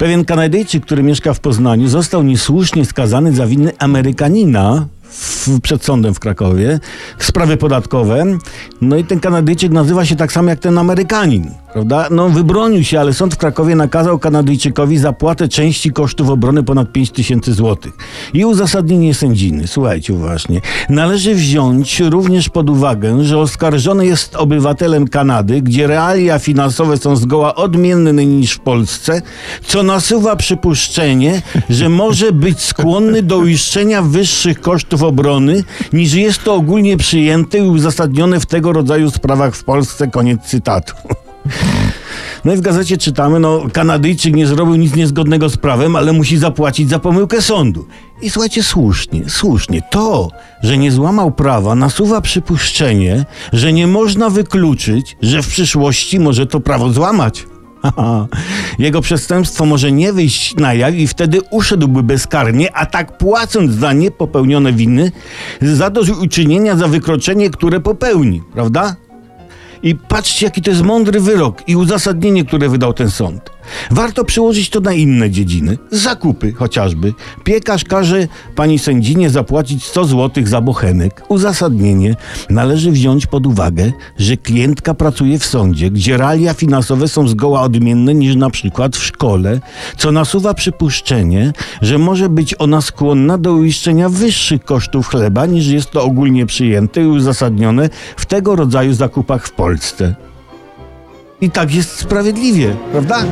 Pewien Kanadyjczyk, który mieszka w Poznaniu, został niesłusznie skazany za winy Amerykanina w, przed sądem w Krakowie, sprawy podatkowe. No i ten Kanadyjczyk nazywa się tak samo jak ten Amerykanin, prawda? No wybronił się, ale sąd w Krakowie nakazał Kanadyjczykowi zapłatę części kosztów obrony ponad 5 tysięcy złotych. I uzasadnienie sędziny, słuchajcie uważnie, należy wziąć również pod uwagę, że oskarżony jest obywatelem Kanady, gdzie realia finansowe są zgoła odmienne niż w Polsce, co nasuwa przypuszczenie, że może być skłonny do uiszczenia wyższych kosztów obrony, niż jest to ogólnie przyjęte i uzasadnione w tego rodzaju sprawach w Polsce. Koniec cytatu. No i w gazecie czytamy, no Kanadyjczyk nie zrobił nic niezgodnego z prawem, ale musi zapłacić za pomyłkę sądu. I słuchajcie, słusznie, słusznie. To, że nie złamał prawa, nasuwa przypuszczenie, że nie można wykluczyć, że w przyszłości może to prawo złamać. Jego przestępstwo może nie wyjść na jaw i wtedy uszedłby bezkarnie, a tak płacąc za niepopełnione winy, zadośćuczynienia za wykroczenie, które popełni, prawda? I patrzcie, jaki to jest mądry wyrok i uzasadnienie, które wydał ten sąd. Warto przyłożyć to na inne dziedziny. Zakupy chociażby. Piekarz każe pani sędzinie zapłacić 100 zł za bochenek. Uzasadnienie. Należy wziąć pod uwagę, że klientka pracuje w sądzie, gdzie realia finansowe są zgoła odmienne niż na przykład w szkole, co nasuwa przypuszczenie, że może być ona skłonna do uiszczenia wyższych kosztów chleba niż jest to ogólnie przyjęte i uzasadnione w tego rodzaju zakupach w Polsce. I tak jest sprawiedliwie, prawda?